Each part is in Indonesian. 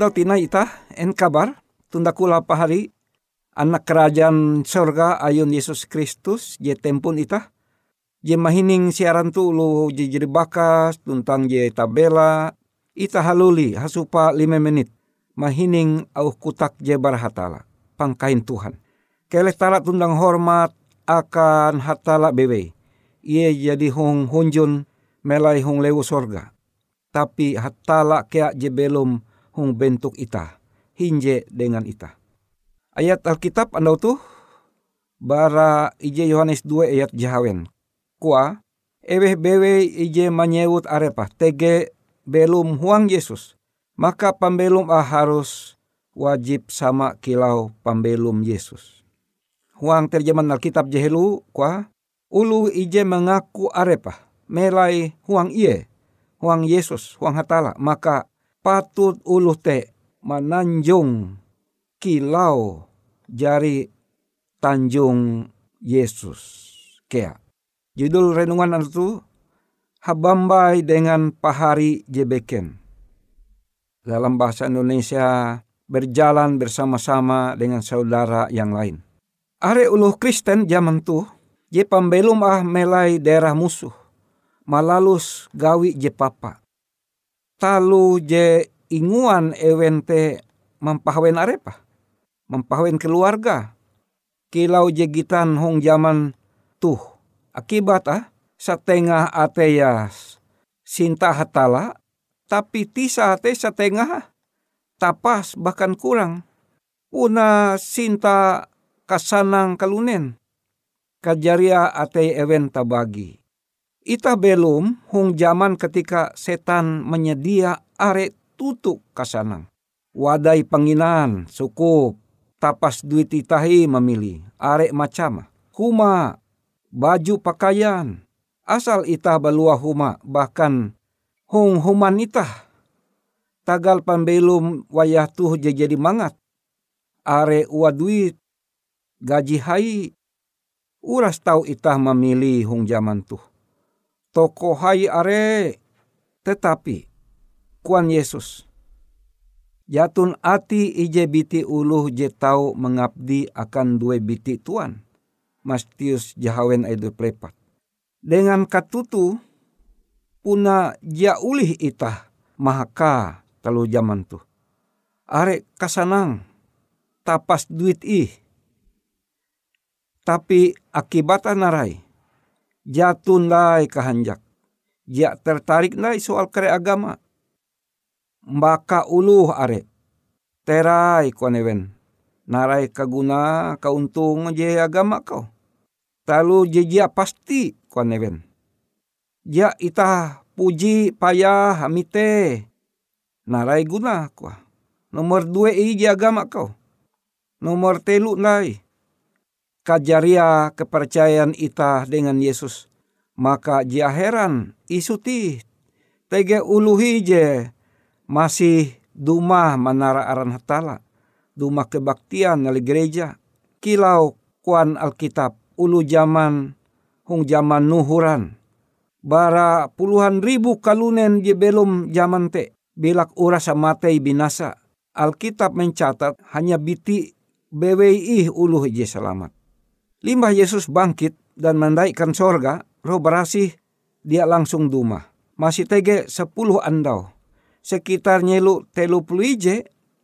Sunda tina ita en kabar tunda kula pahari anak kerajaan sorga ayun Yesus Kristus je tempun ita je mahining siaran tu lu je jadi bakas tuntang je tabela ita haluli hasupa lima menit mahining au kutak jebar hatala, pangkain Tuhan. Keleh tala tundang hormat akan hatala bewe. Ia jadi hong hunjun melai hong lewu sorga. Tapi hatala kea je belum hong bentuk ita. Hinje dengan ita. Ayat Alkitab anda tuh bara ije Yohanes 2 ayat jahawen. Kua, eweh bewe ije manyewut arepa, tege belum huang Yesus. Maka pambelum ah harus wajib sama kilau pambelum Yesus. Huang terjemahan Alkitab jehelu, kua, ulu ije mengaku arepa, melai huang iye, huang Yesus, huang hatala, maka patut ulu te menanjung kilau jari Tanjung Yesus. Kea. Judul renungan itu Habambai dengan Pahari Jebeken. Dalam bahasa Indonesia berjalan bersama-sama dengan saudara yang lain. Are uluh Kristen zaman tu, je pambelum ah melai daerah musuh. Malalus gawi je papa. Talu je inguan ewente mempahwen arepa. Mempahwen keluarga kilau jegitan hong zaman tuh. Akibat ah, setengah ateyas sinta hatala, tapi tisa ate setengah tapas bahkan kurang. Una sinta kasanang kalunen. Kajaria ate ewen tabagi. Ita belum hong zaman ketika setan menyedia are tutuk kasanang. Wadai penginan sukup tapas duit itahi memilih, arek macam, huma, baju pakaian, asal itah balua huma, bahkan hong human itah. Tagal pambelum wayah tuh jadi mangat, are ua duit, gaji hai, uras tau itah memilih hong zaman tuh. Toko hai are, tetapi, kuan Yesus, Jatun ati ije biti uluh je tau mengabdi akan dua biti tuan. Mastius jahawen edu plepat. Dengan katutu puna ja ulih itah mahaka telu zaman tu. Are kasanang tapas duit ih. Tapi akibat narai jatun lai kahanjak. Ja tertarik lai soal kere agama mbaka uluh are. Terai konewen. Narai kaguna kauntung je agama kau. Talu jejia pasti konewen. Ja ita puji payah hamite. Narai guna kwa. Nomor dua iji agama kau. Nomor telu nai. Kajaria kepercayaan ita dengan Yesus. Maka jia heran isuti. Tege uluhi je masih duma manara aran hatala, duma kebaktian nali gereja, kilau kuan Alkitab, ulu zaman hung zaman nuhuran, bara puluhan ribu kalunen je belum zaman te, bilak urasa matei binasa. Alkitab mencatat hanya biti BWI ulu je selamat. Limbah Yesus bangkit dan menaikkan sorga, roh berasih dia langsung duma. Masih tege sepuluh andau sekitar nyelu telu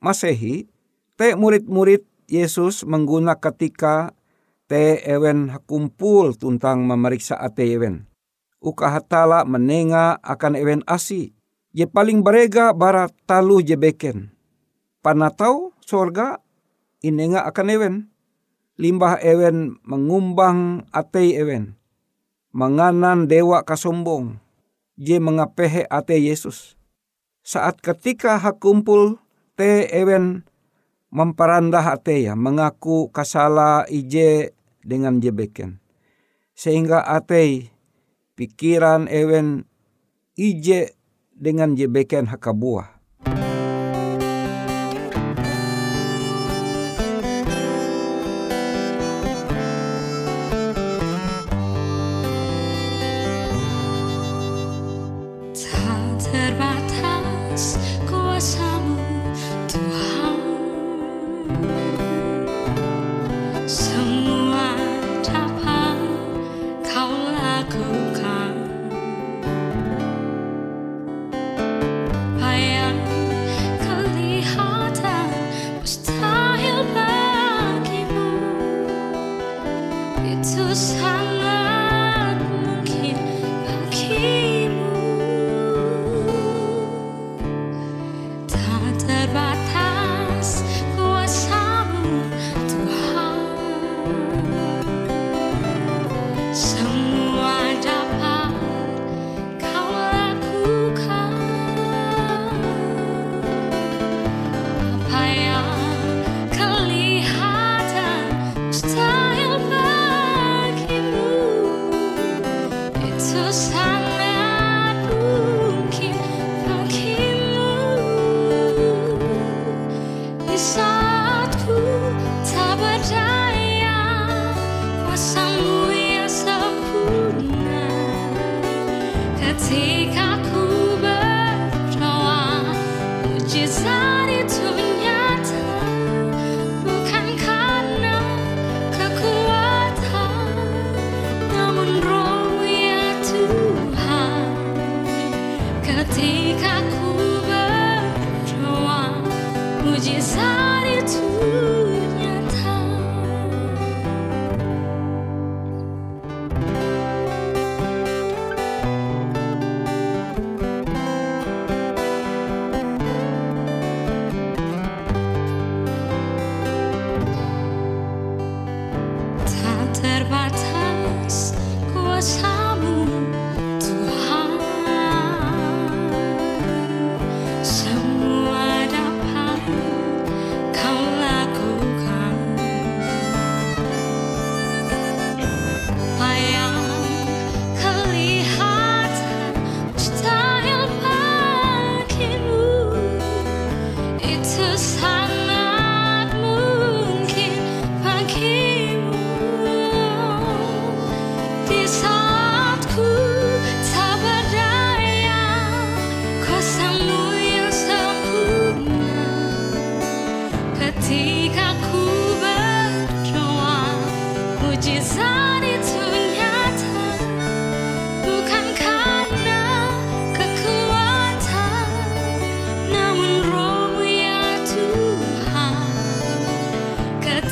masehi, te murid-murid Yesus mengguna ketika te ewen kumpul tuntang memeriksa ate ewen. Uka hatala menenga akan ewen asi. Je paling berega barat talu je beken. Panatau sorga inenga akan ewen. Limbah ewen mengumbang ate ewen. Menganan dewa kasombong. Je mengapehe ate Yesus saat ketika hakumpul te ewen memperandah ate ya mengaku kasala ije dengan jebeken sehingga ate pikiran ewen ije dengan jebeken hakabuah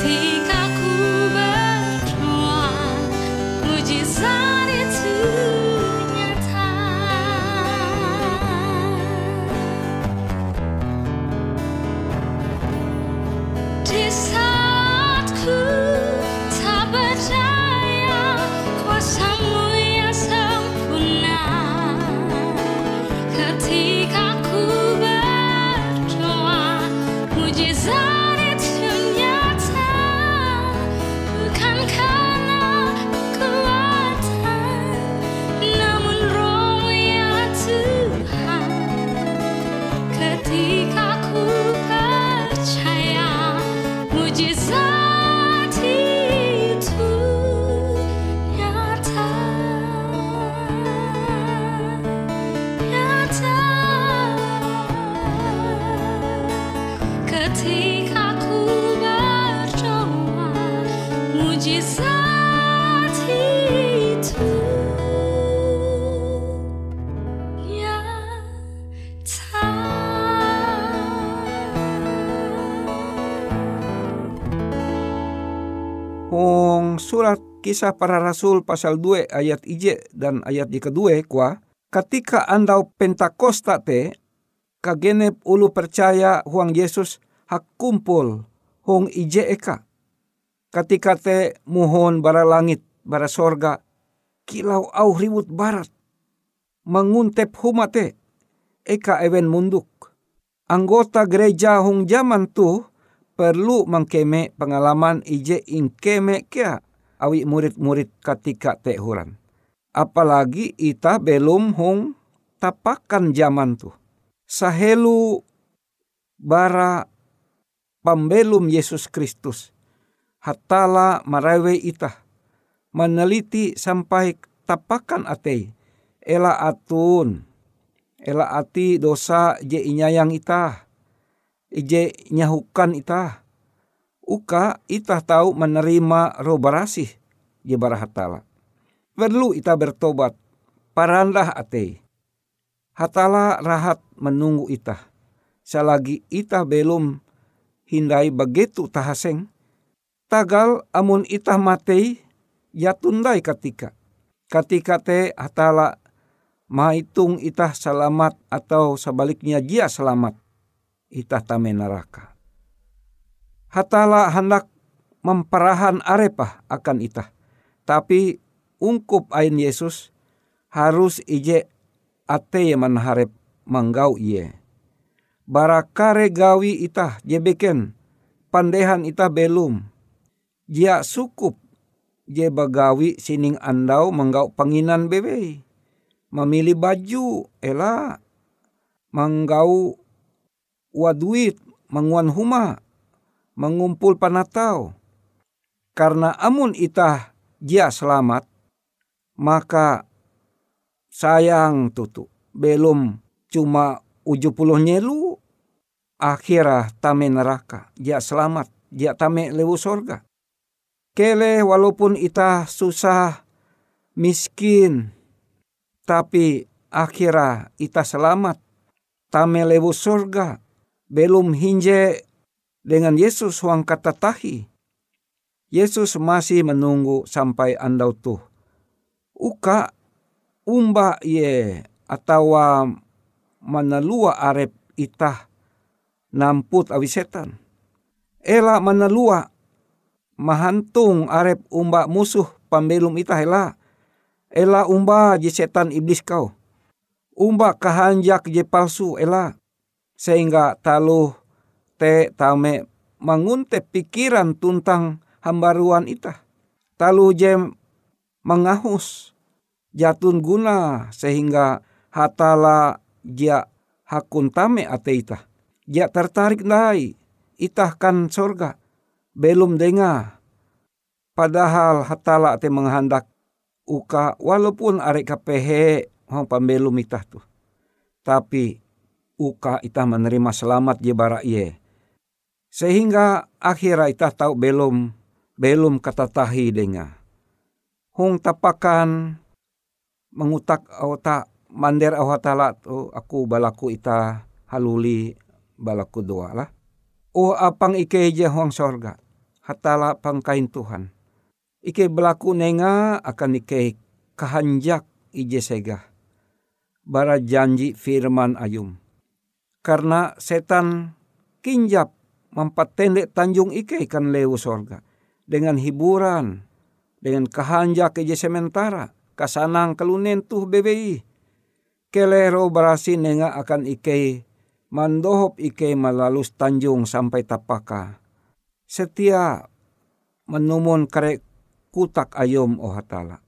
he surat kisah para rasul pasal 2 ayat ije dan ayat di kedua kwa ketika andau pentakosta te kagenep ulu percaya huang Yesus hak kumpul hong ije eka ketika te muhon bara langit bara sorga kilau au ribut barat menguntep humate eka ewen munduk anggota gereja hong zaman tu perlu mengkeme pengalaman ije ingkeme kia awi murid-murid ketika teh huran. Apalagi ita belum hong tapakan zaman tu. Sahelu bara pembelum Yesus Kristus. Hatala marawe ita. Meneliti sampai tapakan ate. Ela atun. Ela ati dosa je inyayang ita. Ije nyahukan ita uka ita tahu menerima roh barasih je hatala. Perlu ita bertobat, parandah ate. Hatala rahat menunggu ita. Selagi ita belum hindai begitu tahaseng, tagal amun ita matei ya tundai ketika. Ketika te hatala mahitung itah selamat atau sebaliknya dia selamat. Itah tame neraka. Hatala hendak memperahan arepah akan itah. Tapi ungkup ain Yesus harus ije ate yang harap manggau iye. Barakare gawi itah jebeken pandehan itah belum. Dia sukup je bagawi sining andau menggau panginan bebe. Memilih baju ela menggau waduit menguan huma mengumpul panatau. Karena amun itah dia selamat, maka sayang tutu belum cuma uju puluh nyelu akhirah tame neraka. Dia selamat. Dia tame lewu sorga. Kele walaupun ita susah miskin tapi akhirah ita selamat. Tame lewu sorga. Belum hinje dengan Yesus wang kata tahi Yesus masih menunggu sampai andau tuh. Uka umba ye atau manalua arep itah namput awi setan. Ela manalua mahantung arep umba musuh pambelum itah ela. Ela umba je setan iblis kau. Umba kahanjak je palsu ela. Sehingga taluh te tame mangunte pikiran tuntang hambaruan itah. Talu je mengahus jatun guna sehingga hatala dia hakun tame itah. Dia tertarik nai itah kan sorga. Belum dengar. Padahal hatala te menghendak uka walaupun arek kapehe hong pambelum itah tu. Tapi uka itah menerima selamat je bara iye. Sehingga akhirnya itah tahu belum belum kata tahi dengar. Hong tapakan mengutak tak mander au hatala tu aku balaku ita haluli balaku doa lah. O apang ike je huang sorga. Hatala pangkain Tuhan. Ike belaku nenga akan ike kahanjak ije sega. Bara janji firman ayum. Karena setan kinjap mempatendek tanjung ike ikan lewu sorga. Dengan hiburan. Dengan kahanjak ije sementara kasanang kalunen tuh BBI. Kelero berasi nenga akan ikei mandohop ikei malalus tanjung sampai tapaka. Setia menumun karek kutak ayom oh hatala.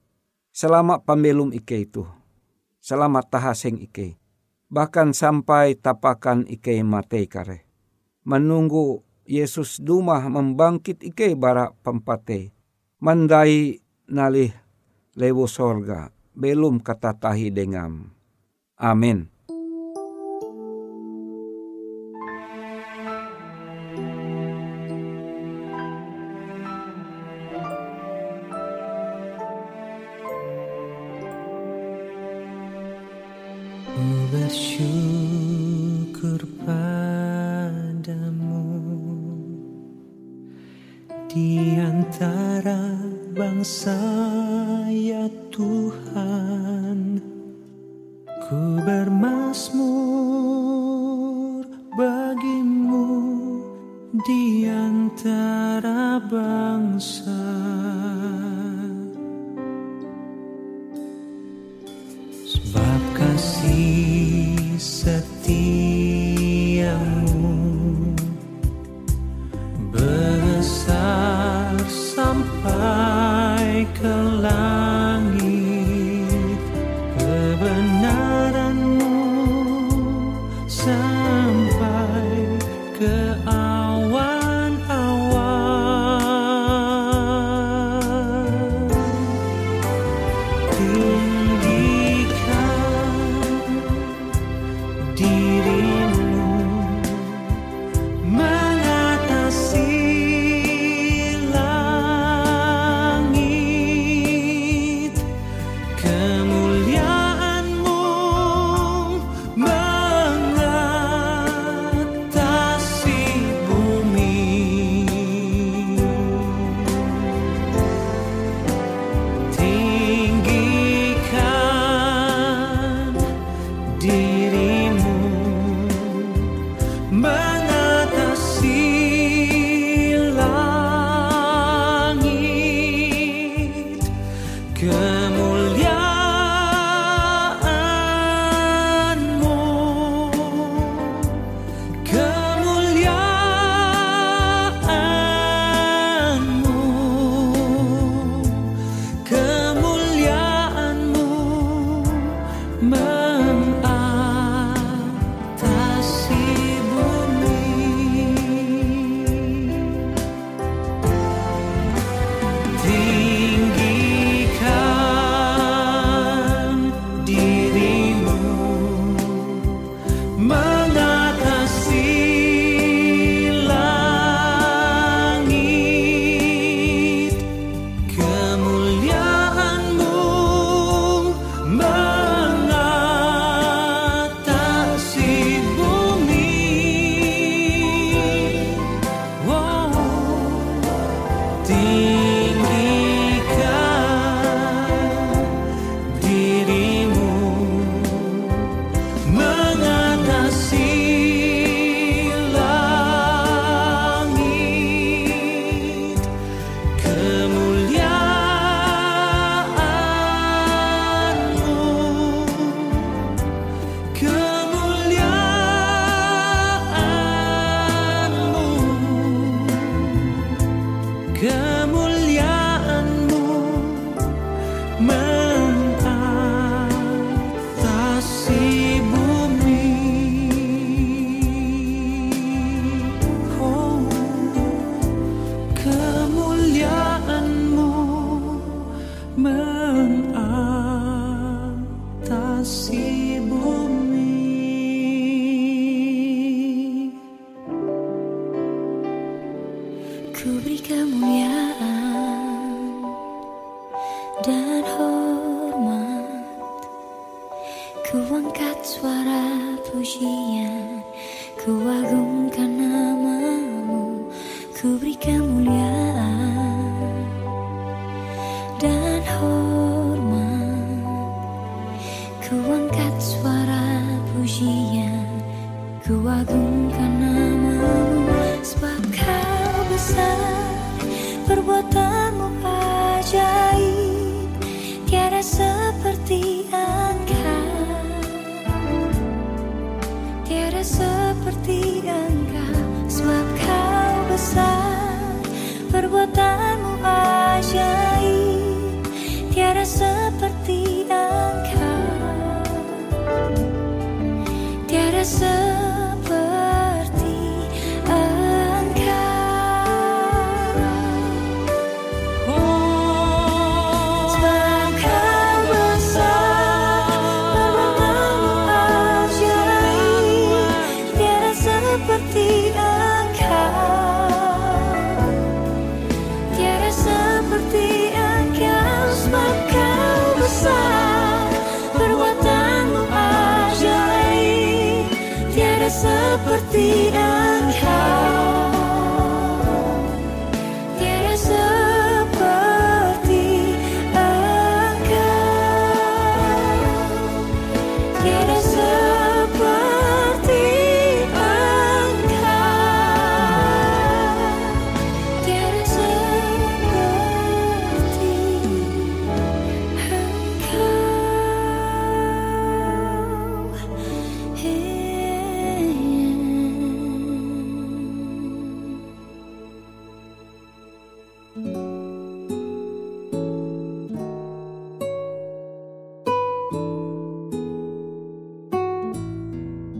Selama pambelum ikei itu. Selama tahaseng ikei. Bahkan sampai tapakan ikei matei kare. Menunggu Yesus dumah membangkit ikei bara pempate. Mandai nalih lewo sorga belum kata tahi dengam. Amin. Ku bermasmur bagimu di antara bangsa beri kemuliaan dan hormat. Ku angkat suara pujian Ku agungkan the end.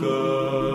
good.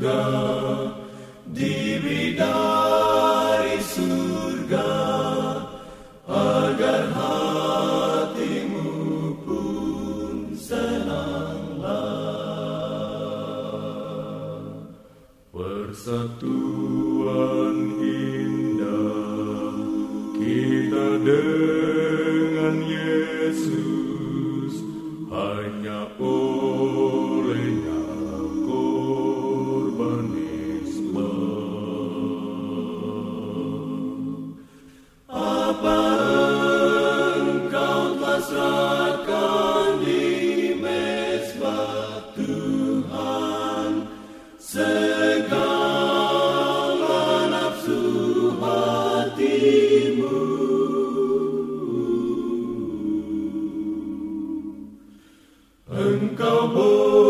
love. Engkau